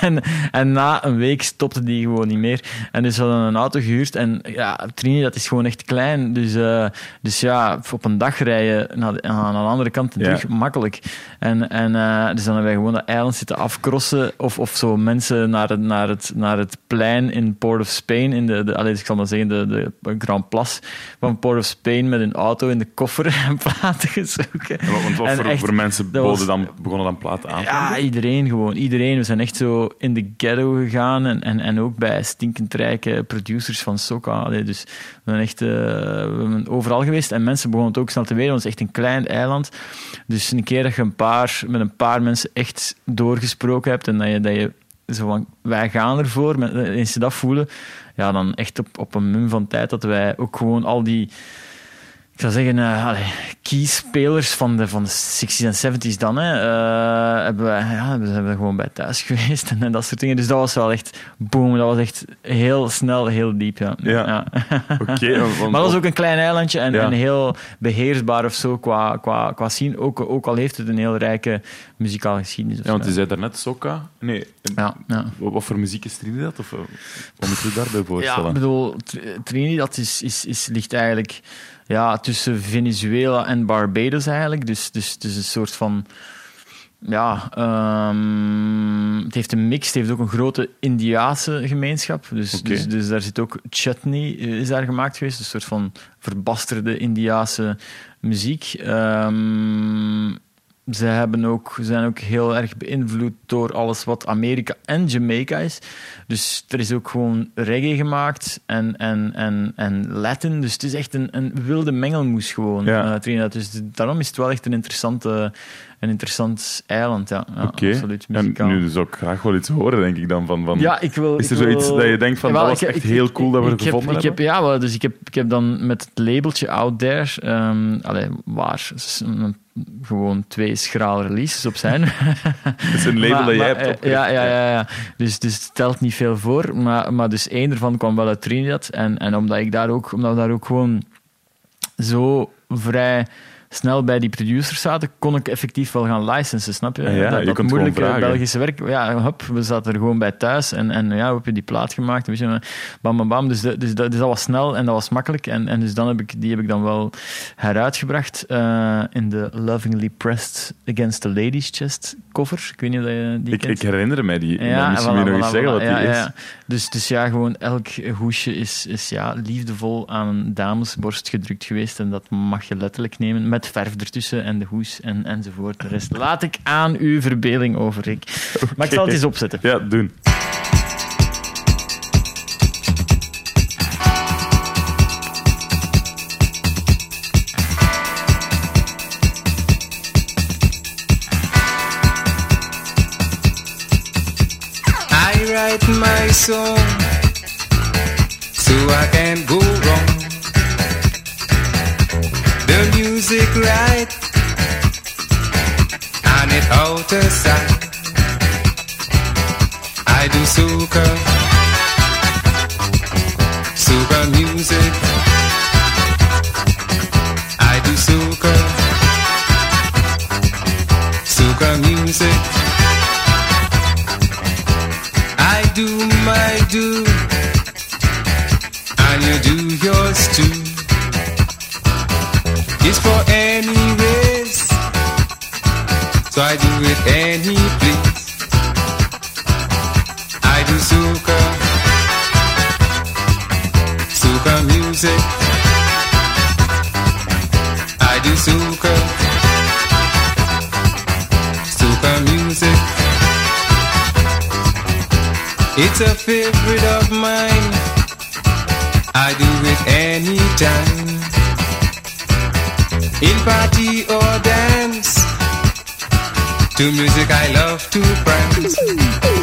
En, en na een week stopte die gewoon niet meer. En dus we hadden een auto gehuurd. En ja, Trinidad is gewoon echt klein. Dus, eh, dus ja, op een dag rijden naar de, aan de andere kant en Ja. terug, makkelijk. En, en eh, dus dan hebben wij gewoon dat eiland zitten afkrossen. Of, of zo mensen naar het, naar, het, naar het plein in Port of Spain. In de, de, allee, ik zal maar zeggen, de, de Grand Place van Port of Spain met een auto in de koffer <laughs> en platen gezoeken. En wat- Want wat voor, echt, voor mensen boden dan, begonnen dan platen aan ja, iedereen gewoon. Iedereen. We zijn echt zo in de ghetto gegaan en, en, en ook bij stinkend rijke producers van Soca. Allee, dus we zijn echt eh, we zijn overal geweest en mensen begonnen het ook snel te weten, want het is echt een klein eiland. Dus een keer dat je een paar, met een paar mensen echt doorgesproken hebt en dat je, dat je zo van, wij gaan ervoor, eens ze dat voelen, ja, dan echt op, op een mum van tijd dat wij ook gewoon al die ik zou zeggen, eh allee, keyspelers van de, van de 60s en 70s dan, hè, eh, hebben we, ja, hebben, zijn we gewoon bij thuis <laughs> geweest en, dat soort dingen. Dus dat was wel echt, boom, dat was echt heel snel, heel diep, ja. Ja. <laughs> Oké, <laughs> maar dat was ook een klein eilandje en, Ja. en heel beheersbaar of zo qua, qua, qua scene, ook, ook al heeft het een heel rijke muzikale geschiedenis. Ja, want je zei daarnet Soca. Nee, ja, ja. wat, voor muziek is Trinidad? Of eh, wat moet je daarbij Ja, voorstellen? ik bedoel, Tr- Trinidad is, is, is, ligt eigenlijk ja, tussen Venezuela en Barbados eigenlijk. Dus, dus het is een soort van... Ja, ehm, het heeft een mix. Het heeft ook een grote Indiaanse gemeenschap. Dus, dus, dus daar zit ook chutney eh, is daar gemaakt geweest. Een soort van verbasterde Indiaanse muziek. Ehm, ze hebben ook, zijn ook heel erg beïnvloed door alles wat Amerika en Jamaica is. Dus er is ook gewoon reggae gemaakt en, en, en, en Latin. Dus het is echt een, een wilde mengelmoes gewoon, Ja. Trinidad. Dus daarom is het wel echt een, interessante, een interessant eiland. Ja, ja Oké. absoluut. En nu zou ik graag wel iets horen, denk ik dan. Van, van, Ja, ik wil. Is er ik wil- zoiets dat je denkt van, Jawel, dat was ik echt ik- heel cool dat we ik het heb- gevonden ik heb, Ja, wel, dus ik heb, ik heb dan met het labeltje Out There, ehm, allee, waar s- een- gewoon twee schrale releases op zijn. <laughs> Het is een label Maar- dat jij maar, hebt eh, opgericht. Ja, ja, ja, ja. Dus, dus het stelt niet veel voor. Maar, maar dus één ervan kwam wel uit Trinidad. En, en omdat, ik daar ook, omdat we daar ook gewoon zo vrij snel bij die producers zaten, kon ik effectief wel gaan licensen, snap je? Ja, dat je dat moeilijke. Belgische werk, ja, hup, we zaten er gewoon bij thuis en, en ja, we hebben die plaat gemaakt, weet je, bam, bam, bam. Dus, de- dus, dat, dus dat was snel en dat was makkelijk. En, en dus dan heb ik, die heb ik dan wel heruitgebracht eh, in de Lovingly Pressed Against the Ladies Chest cover. Ik weet niet of je die Ik, kent. ik herinner mij die. Ja, misschien voilà, moet je nog voilà, eens zeggen wat die is. ja. Dus, dus ja, gewoon elk hoesje is, is ja, liefdevol aan een damesborst gedrukt geweest. En dat mag je letterlijk nemen, met verf ertussen en de hoes en, enzovoort. De rest <laughs> laat ik aan uw verbeelding over, Rick. Maar ik zal het eens opzetten. Ja, doen. I write my song so I can go wrong. Music right and it out of sight. I do soca, soca music. I do soca, soca music. I do my do, and you do yours too any race, so I do it any place. I do soca, soca music. I do soca, soca music. It's a favorite of mine. I do it anytime. In party or dance. To music I love to prance.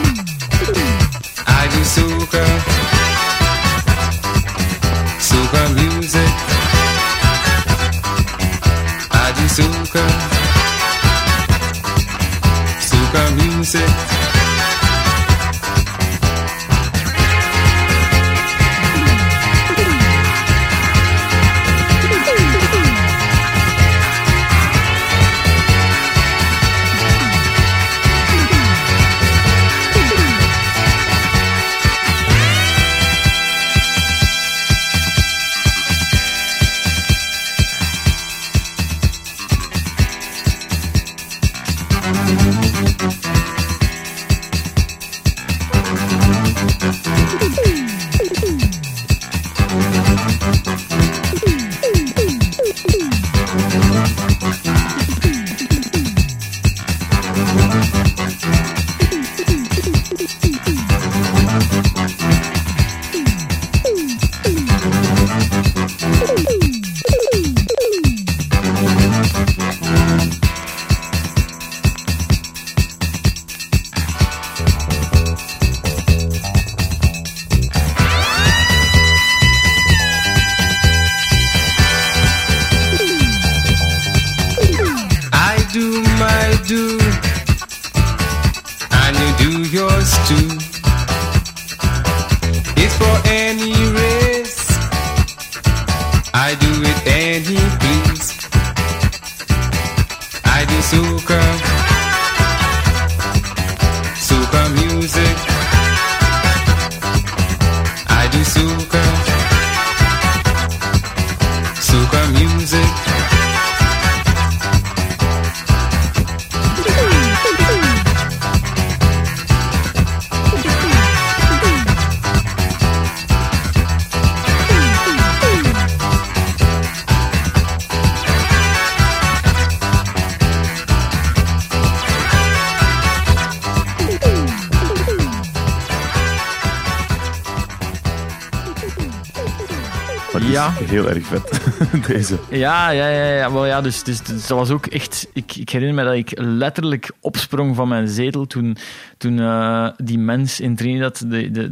Maar die is Ja. heel erg vet, <laughs> deze. Ja, ja, ja, ja. Wel, ja dus, dus, dus dat was ook echt... Ik, ik herinner me dat ik letterlijk opsprong van mijn zetel toen, toen eh, die mens in Trinidad de, de, de,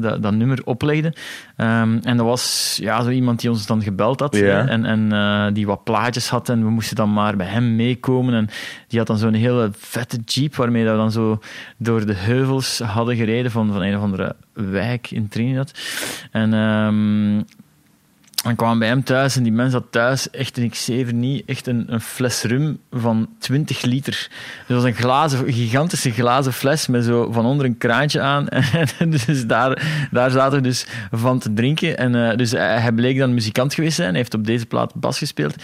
de- dat nummer oplegde. Ehm, en dat was ja, zo iemand die ons dan gebeld had Ja. en, en eh, die wat plaatjes had en we moesten dan maar bij hem meekomen. En die had dan zo'n hele vette jeep waarmee dat we dan zo door de heuvels hadden gereden van, van een of andere wijk in Trinidad. En... ehm, en kwam bij hem thuis en die mens had thuis echt, en ik zever niet, echt een, een fles rum van 20 liter. Dus dat was een glazen, gigantische glazen fles met zo van onder een kraantje aan. <laughs> Dus daar, daar zaten we dus van te drinken. En eh, dus hij, hij bleek dan muzikant geweest zijn. Hij heeft op deze plaat bas gespeeld.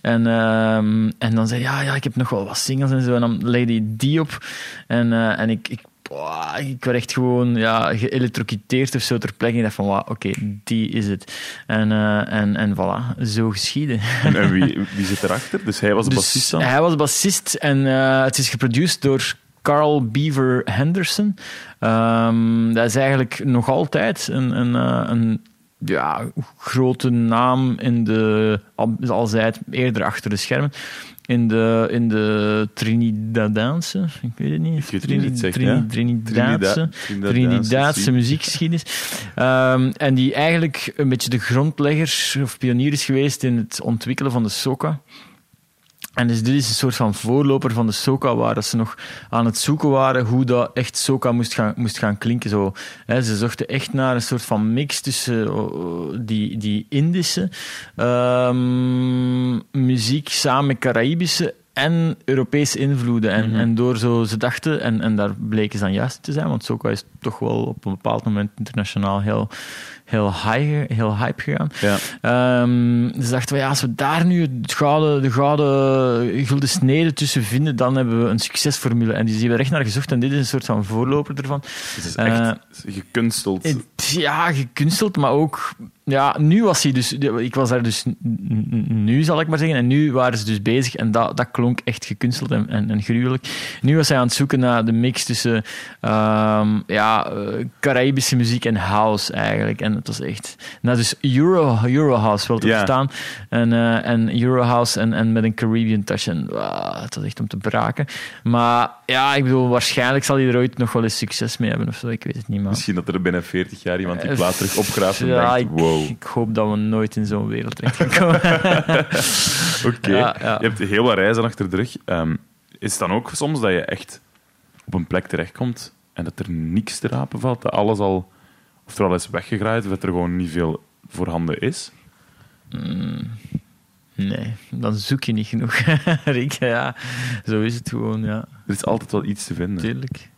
En, ehm, en dan zei hij, ja, ja, ik heb nog wel wat singles en zo. En dan legde hij die op. En, eh, en ik Boah, ik werd echt gewoon ja, geëlektrocuteerd of zo ter plekke. Ik dacht van, oké, die is het. En, eh, en, en voilà, zo geschieden. En, en wie, <laughs> wie zit erachter? Dus hij was de Dus bassist dan? Hij was bassist en eh, het is geproduceerd door Carl Beaver Henderson. Ehm, dat is eigenlijk nog altijd een, een, eh, een ja, grote naam in de, al zei het eerder achter de schermen, in de, in de Trinidadaanse, ik weet het niet, weet niet het zegt, Trini- ja. Trinidadaanse, Trinida- muziekgeschiedenis. Ehm, en die eigenlijk een beetje de grondlegger of pionier is geweest in het ontwikkelen van de soca. En dus dit is een soort van voorloper van de soca, waar dat ze nog aan het zoeken waren hoe dat echt soca moest gaan, moest gaan klinken. Zo, hè, ze zochten echt naar een soort van mix tussen oh, die, die Indische ehm, muziek samen met Caraïbische en Europese invloeden. En, en door zo ze dachten, en, en daar bleken ze dan juist te zijn, want soca is toch wel op een bepaald moment internationaal heel, heel, high, heel hype gegaan. Ja. Ehm, ze dachten, ja, als we daar nu het gouden, de gouden gulden snede tussen vinden, dan hebben we een succesformule. En die hebben we recht naar gezocht en dit is een soort van voorloper ervan. Het is Eh, echt gekunsteld. Het- Ja, gekunsteld, maar ook... Ja, nu was hij dus... Ik was daar dus nu, zal ik maar zeggen. En nu waren ze dus bezig. En dat, dat klonk echt gekunsteld en, en, en gruwelijk. Nu was hij aan het zoeken naar de mix tussen ehm, ja, eh, Caribische muziek en house, eigenlijk. En het was echt... Nou, dus Euro, Eurohouse, wel te Ja. verstaan. En, eh, en Eurohouse en, en met een Caribbean touch. En het was echt om te braken. Maar ja, ik bedoel, waarschijnlijk zal hij er ooit nog wel eens succes mee hebben of zo. Ik weet het niet, maar... Misschien dat er binnen 40 jaar iemand die Eh, plaat terug opgraaft en ja, denkt, ik, wow, ik hoop dat we nooit in zo'n wereld terecht gaan komen. <laughs> oké. Ja, ja. Je hebt heel wat reizen achter de rug. Ehm, is het dan ook soms dat je echt op een plek terechtkomt en dat er niks te rapen valt? Dat alles al, of er al is weggegraaid, of dat er gewoon niet veel voorhanden is? nee, dan zoek je niet genoeg. <laughs> Rick, ja, zo is het gewoon, ja, Er is altijd wel iets te vinden. tuurlijk.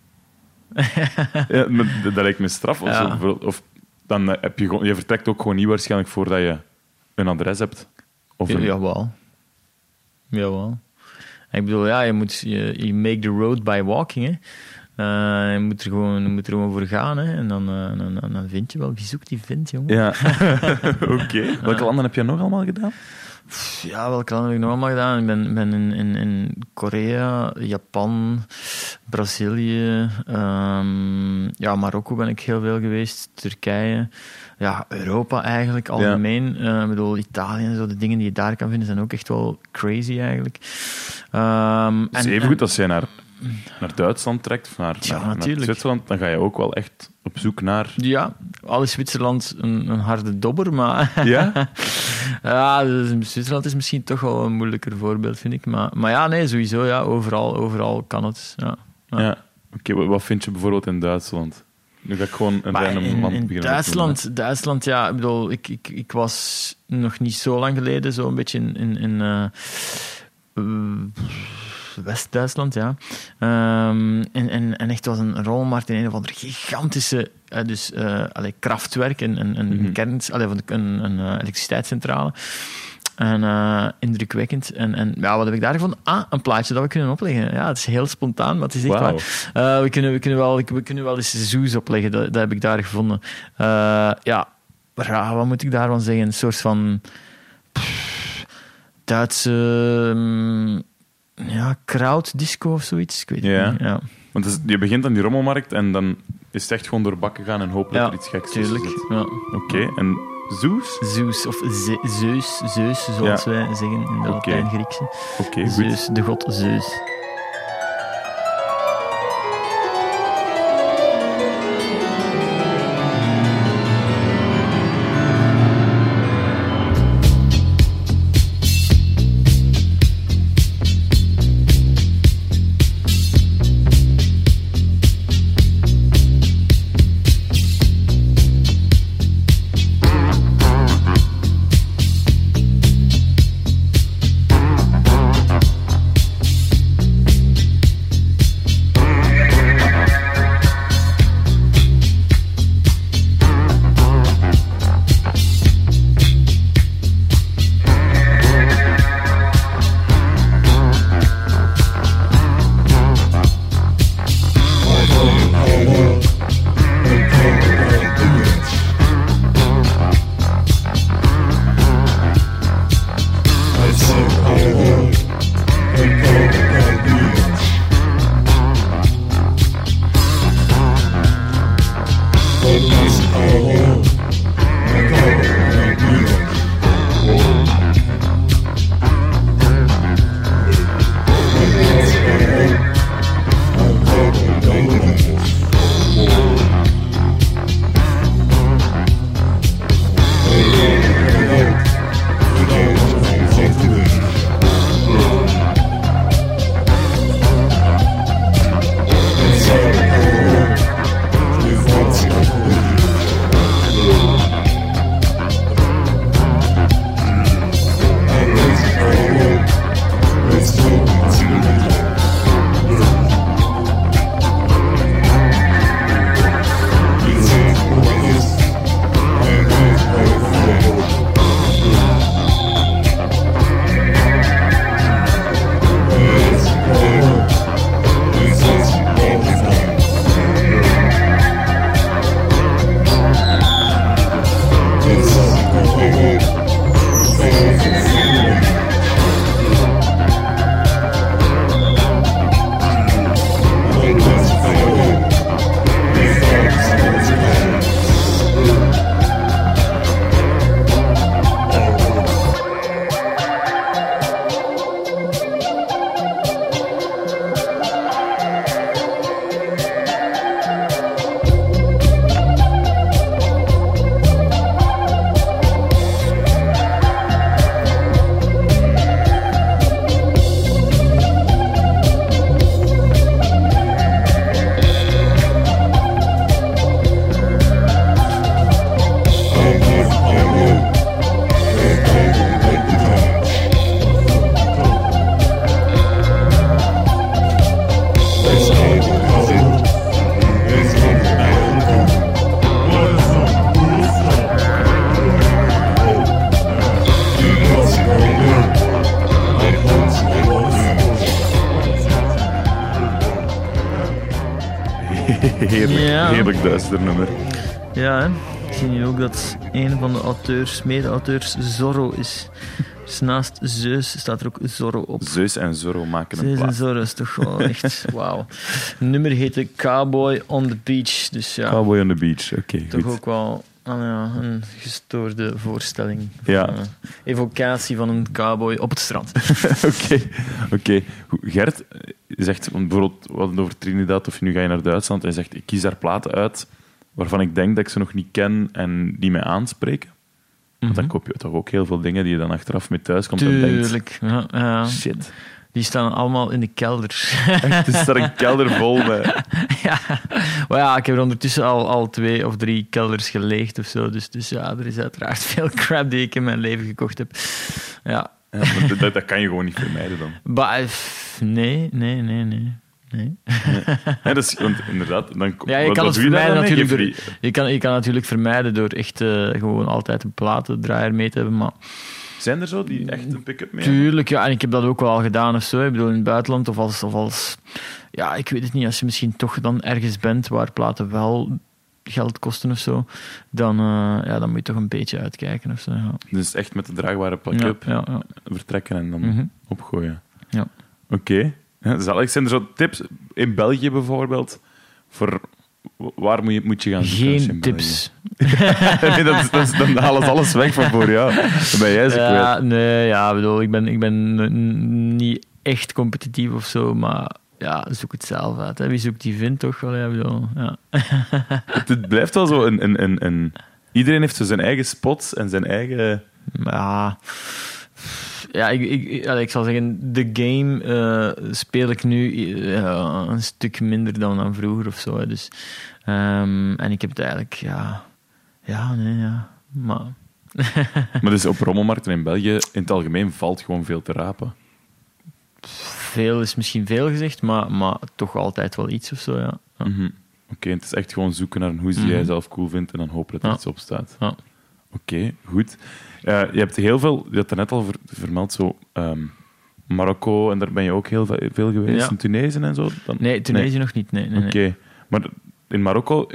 Ja, maar dat lijkt me straf. Of, Ja. zo. Bijvoorbeeld- of dan eh, heb je je vertrekt ook gewoon niet waarschijnlijk voordat je een adres hebt. Of Ja, een, jawel. Jawel. Ik bedoel, ja, je moet je, make the road by walking, hè. Eh, je moet er gewoon, je moet er gewoon voor gaan, hè. En dan, eh, dan, dan, vind je wel. Wie zoekt, die vindt, jongen. Ja, <laughs> oké. Welke landen heb je nog allemaal gedaan? Ja, welke landen heb ik nog allemaal gedaan? Ik ben, ben in, in, in Korea, Japan, Brazilië, ehm, ja, Marokko ben ik heel veel geweest, Turkije. Ja, Europa eigenlijk, algemeen. Eh, ik bedoel, Italië en zo, de dingen die je daar kan vinden zijn ook echt wel crazy eigenlijk. Ehm, Dus en- even goed als jij naar, naar Duitsland trekt, of naar, Ja, naar, naar natuurlijk. Zwitserland, dan ga je ook wel echt op zoek naar... Ja, al is Zwitserland een, een harde dobber, maar Ja? <laughs> ja, dus Zwitserland is misschien toch wel een moeilijker voorbeeld, vind ik. Maar, maar ja, nee, sowieso, ja, overal, overal kan het. Ja. Ja. ja. Oké, wat- wat vind je bijvoorbeeld in Duitsland? Nu ga ik gewoon een random in, land in beginnen Duitsland, Duitsland, ja, ik bedoel, ik, ik, ik was nog niet zo lang geleden zo een beetje in, in, in eh, West-Duitsland, ja. Ehm, en, en, en echt was een rolmarkt in een of andere gigantische eh, dus, eh allee, krachtwerk, een, een, allee, van de- een, een elektriciteitscentrale. En eh, indrukwekkend. En, en ja, wat heb ik daar gevonden? Ah, een plaatje dat we kunnen opleggen. Ja, het is heel spontaan, maar het is echt waar. Eh, we, kunnen, we, kunnen wel, we kunnen wel eens zoos opleggen, dat, dat heb ik daar gevonden. Eh, ja, wat moet ik daarvan zeggen? Een soort van pff, Duitse mm, ja, crowd-disco of zoiets. Ik weet niet. Ja, Want je begint aan die rommelmarkt en dan is het echt gewoon door bakken gaan en hopen dat ja er iets geks tuurlijk. Ja. Oké, en Zeus? Zeus, of Ze- Zeus, Zeus, zoals Ja. wij zeggen in de. Latijn-Griekse. Zeus, de god Zeus. Ja. hè. ik zie nu ook dat een van de auteurs, mede-auteurs, Zorro is. Dus naast Zeus staat er ook Zorro op. Zeus en Zorro maken een Zeus en. Zorro is toch wel <laughs> echt wauw. Het nummer heette Cowboy on the Beach, dus ja, Cowboy on the Beach, oké, toch goed. ook wel ah, ja, een gestoorde voorstelling. Ja. Eh, evocatie van een cowboy op het strand. <laughs> Oké, oké. Gert zegt, want bijvoorbeeld, we hadden het over Trinidad, of nu ga je naar Duitsland, hij zegt, ik kies daar platen uit waarvan ik denk dat ik ze nog niet ken en die mij aanspreken. Want dan koop je toch ook heel veel dingen die je dan achteraf mee thuis komt en denkt, Tuurlijk. Ja, ja. shit. Die staan allemaal in de kelder. Het is daar een kelder vol met... <laughs> ja. Maar ja, ik heb er ondertussen al, al twee of drie kelders geleegd of zo. Dus, dus ja, er is uiteraard veel crap die ik in mijn leven gekocht heb. Ja. Ja, dat, dat kan je gewoon niet vermijden dan. Nee, nee, nee, nee. nee. Dat is, want inderdaad, dan, Ja, je wat, kan wat het vermijden dan natuurlijk. Je Door, je, kan, je kan natuurlijk vermijden door echt eh, gewoon altijd een platendraaier mee te hebben. Maar Zijn er zo die echt een pick-up mee? Tuurlijk, ja, en ik heb dat ook wel al gedaan of zo. Ik bedoel, in het buitenland of als, of als... Ja, ik weet het niet. Als je misschien toch dan ergens bent waar platen wel geld kosten of zo, dan, eh, ja, dan moet je toch een beetje uitkijken of zo. Ja. Dus echt met de draagbare ja, ja. vertrekken en dan Mhm. opgooien. Ja. Oké. Zalig. Zijn er zo tips in België bijvoorbeeld? Voor waar moet je, moet je gaan zoeken Geen tips. België- <laughs> nee, dat is, dat is- dan halen ze alles weg van voor jou. Dan ben jij ze Ja, kwijt. nee, ja, ik bedoel, ik ben, ik ben niet echt competitief of zo, maar ja, zoek het zelf uit. Hè. Wie zoekt die vindt toch? Wel, ja, ik bedoel, ja. <laughs> Het, het blijft wel zo een, een, een, een... Iedereen heeft zo zijn eigen spots en zijn eigen... Ja, ja ik, ik, ik- zal zeggen, de game eh, speel ik nu eh, een stuk minder dan, dan vroeger of zo. hè. Dus, ehm, en ik heb het eigenlijk, ja, ja, nee, ja. Maar <laughs> Maar dus op rommelmarkten in België, in het algemeen, valt gewoon veel te rapen. <laughs> veel is misschien veel gezegd, maar, maar toch altijd wel iets of zo, ja. ja. Mhm. Oké, het is echt gewoon zoeken naar een hoes die Mhm. jij zelf cool vindt en dan hopen dat er Ja. iets op staat. Ja. Oké, goed. Je hebt heel veel, je had er net al ver- vermeld, zo ehm, Marokko, en daar ben je ook heel ve- veel geweest, Ja. in Tunesië en zo? Dan, Nee, Tunesië nog niet, nee. nee, nee. Oké, maar in Marokko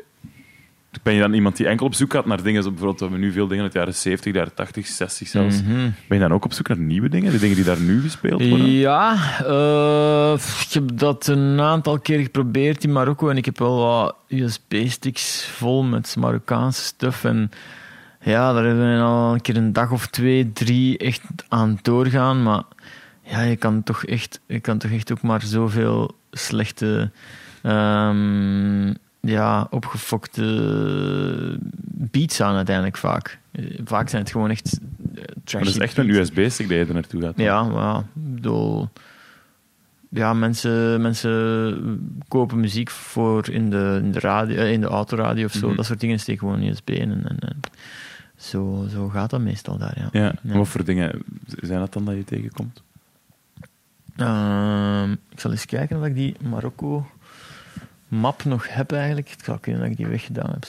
ben je dan iemand die enkel op zoek gaat naar dingen, bijvoorbeeld, we hebben nu veel dingen uit de jaren 70, de jaren 80, 60 zelfs. Mhm. Ben je dan ook op zoek naar nieuwe dingen, de dingen die daar nu gespeeld worden? Ja, eh, ik heb dat een aantal keer geprobeerd in Marokko en ik heb wel wat USB-sticks vol met Marokkaanse stuff. En ja, daar hebben we al een keer een dag of twee, drie echt aan doorgaan. Maar ja, je kan toch echt, je kan toch echt ook maar zoveel slechte, ehm, ja, opgefokte beats aan uiteindelijk vaak. Eh, Vaak zijn het gewoon echt eh, Maar dat is echt een. USB-stick dat je er naartoe gaat. Ja, maar bedoel... Ja, mensen, mensen kopen muziek voor in de, in de, radio, eh, in de autoradio of zo. Mhm. Dat soort dingen steek gewoon USB in. En, en, en zo, zo gaat dat meestal daar, ja. Ja, wat voor dingen zijn dat dan dat je tegenkomt? Ehm, ik zal eens kijken of ik die Marokko-map nog heb eigenlijk. Het zou kunnen dat ik die weggedaan heb.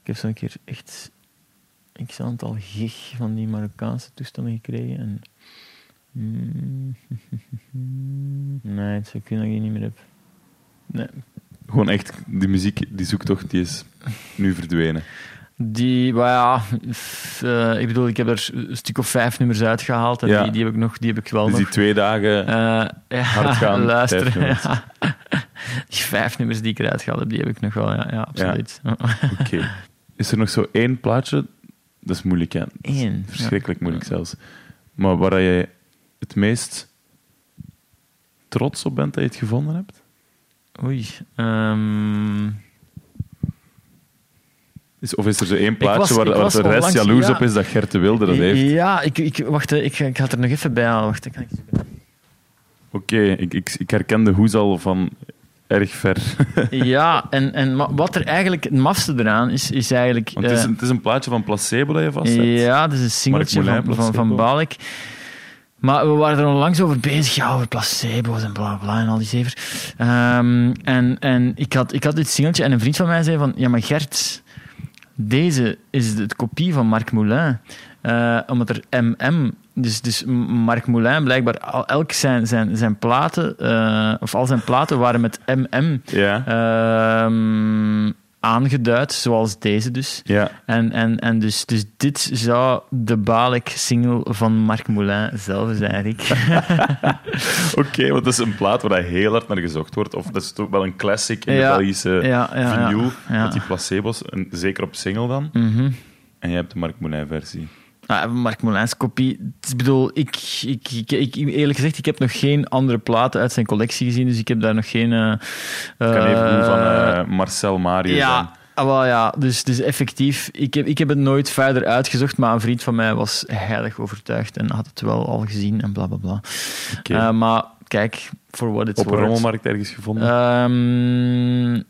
Ik heb zo'n keer echt x aantal gig van die Marokkaanse toestanden gekregen. En... <laughs> Nee, het zou kunnen dat ik die niet meer heb. Nee. Gewoon echt, die muziek, die zoektocht, die is nu verdwenen. Die, ja, eh, ik bedoel, ik heb er een stuk of vijf nummers uitgehaald. En Ja. die, die heb ik nog, die heb ik wel Dus nog. die twee dagen... Eh, ja, Hard gaan, <laughs> luisteren. ja. <laughs> Die vijf nummers die ik eruit gehaald heb, die heb ik nog wel. Ja, ja absoluut. <laughs> Oké. Is er nog zo één plaatje? Dat is moeilijk, is Eén, Verschrikkelijk moeilijk zelfs. Maar waar je het meest trots op bent dat je het gevonden hebt? Oei. ehm, Is, of is er zo één plaatje was- waar, waar de rest jaloers ja. op is dat Gert de Wilde dat heeft? Ja, ik, ik, wacht, ik, ik ga het er nog even bij halen. Wacht, ik kan. Oké, ik, ik, ik herken de hoes al van erg ver. <laughs> Ja, en, en wat er eigenlijk het mafste eraan is, is eigenlijk... Want het, is eh, een, het is een plaatje van Placebo dat je vast hebt. Ja, dat is een singeltje van, van. Balek. Maar we waren er onlangs over bezig, ja, over placebo's en bla bla en al die zever. Ehm, en en ik, had, ik had dit singeltje en een vriend van mij zei van, ja, maar Gert, deze is de kopie van Marc Moulin. Eh, omdat er MM dus, dus Marc Moulin, blijkbaar, al, elk zijn, zijn, zijn platen, eh, of al zijn platen waren met MM Ja. ehm, aangeduid, zoals deze dus. ja. En, en, en dus, dus dit zou de Balek-single van Marc Moulin zelf zijn, Rick. <laughs> <laughs> Oké, want dat is een plaat waar dat heel hard naar gezocht wordt. Of dat is toch wel een classic in Ja, de Belgische ja, ja, vinyl. ja, ja. Met die placebo's. En zeker op single dan. Mhm. En je hebt de Marc Moulin versie. Ah, Marc Moulins kopie. Het Ik bedoel, ik, ik, ik, eerlijk gezegd, ik heb nog geen andere platen uit zijn collectie gezien, dus ik heb daar nog geen... eh, Ik kan even doen eh, van eh, Marcel Marius. dan. Ja, ah, wel, ja. Dus, dus effectief, ik heb, ik heb het nooit verder uitgezocht, maar een vriend van mij was heilig overtuigd en had het wel al gezien en bla bla bla. Eh, maar kijk, for what it's Op een rommelmarkt ergens gevonden. Ehm,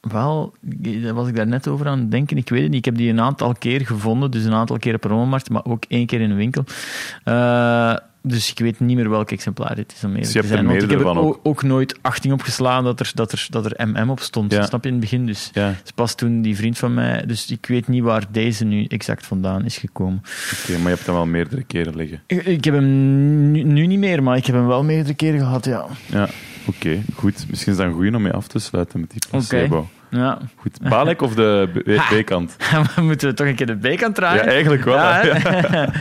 wel, daar was ik daar net over aan het denken. Ik weet het niet. Ik heb die een aantal keer gevonden. Dus een aantal keer op rommelmarkt, maar ook één keer in een winkel. Eh, dus ik weet niet meer welk exemplaar dit is. Om eerlijk Dus je te zijn. Want ik heb er ook, ook nooit achting opgeslagen dat er, dat, er, dat er MM op stond. Ja. Snap je in het begin? Dus, ja, dus pas toen die vriend van mij... Dus ik weet niet waar deze nu exact vandaan is gekomen. oké, maar je hebt hem wel meerdere keren liggen. Ik, ik heb hem nu, nu niet meer, maar ik heb hem wel meerdere keren gehad, ja. Ja, Oké, goed. Misschien is dat een goede om mee af te sluiten met die placebo. Ja. Goed. Balek of de <laughs> B-kant? <laughs> Moeten we toch een keer de B-kant draaien? Ja, eigenlijk wel. Ja, <laughs>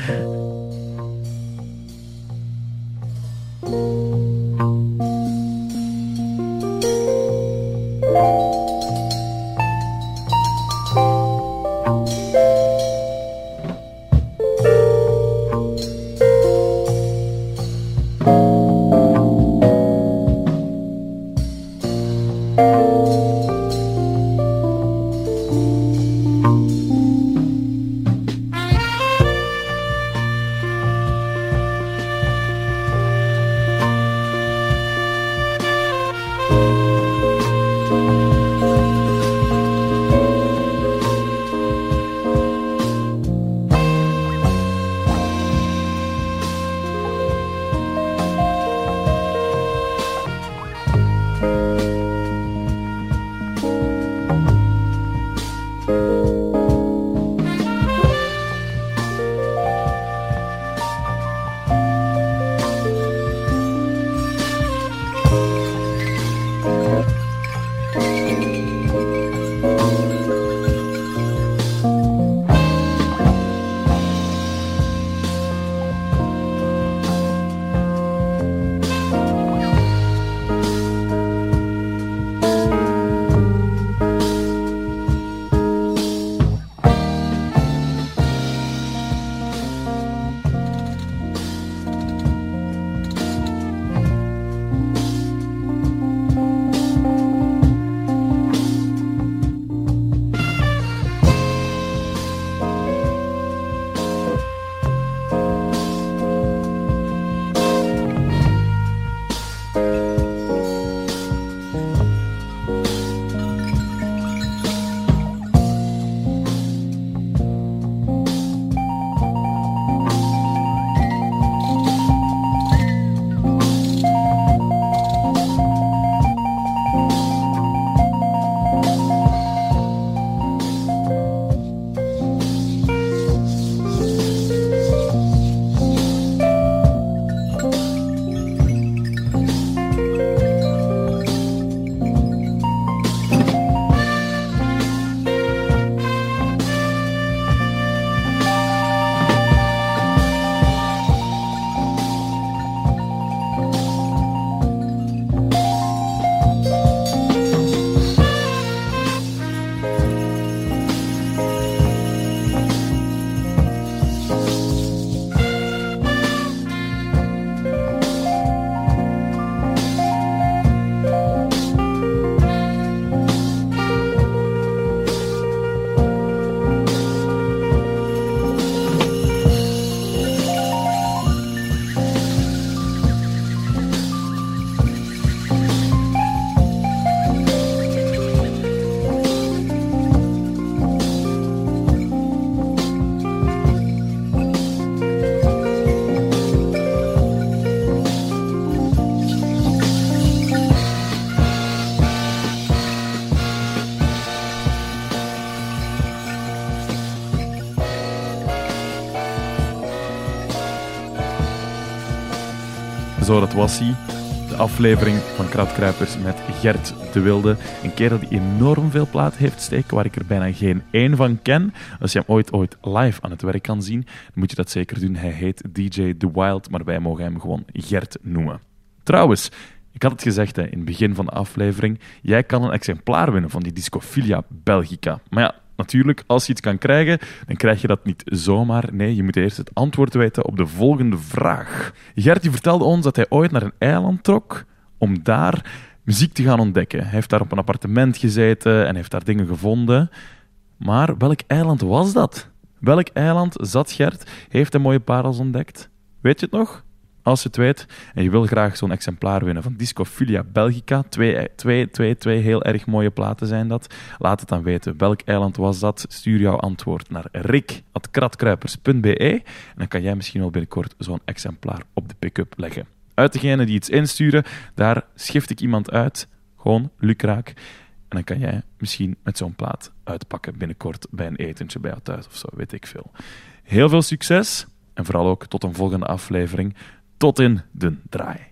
was hij. De aflevering van Kratkruipers met Gert de Wilde. Een kerel die enorm veel plaat heeft steken, waar ik er bijna geen één van ken. Als je hem ooit, ooit live aan het werk kan zien, moet je dat zeker doen. Hij heet DJ The Wild, maar wij mogen hem gewoon Gert noemen. Trouwens, ik had het gezegd hè, in het begin van de aflevering, jij kan een exemplaar winnen van die Discophilia Belgica. Maar ja, natuurlijk, als je iets kan krijgen, dan krijg je dat niet zomaar. Nee, je moet eerst het antwoord weten op de volgende vraag. Gert die vertelde ons dat hij ooit naar een eiland trok om daar muziek te gaan ontdekken. Hij heeft daar op een appartement gezeten en heeft daar dingen gevonden. Maar welk eiland was dat? Welk eiland zat Gert? Heeft hij mooie parels ontdekt? Weet je het nog? Als je het weet en je wil graag zo'n exemplaar winnen van Discophilia Belgica, twee, twee, twee, twee heel erg mooie platen zijn dat, laat het dan weten. Welk eiland was dat? Stuur jouw antwoord naar rik.kratkruipers.be en dan kan jij misschien wel binnenkort zo'n exemplaar op de pick-up leggen. Uit degenen die iets insturen, daar schift ik iemand uit, gewoon lukraak. En dan kan jij misschien met zo'n plaat uitpakken binnenkort bij een etentje bij jou thuis of zo, weet ik veel. Heel veel succes en vooral ook tot een volgende aflevering. Tot in de draai.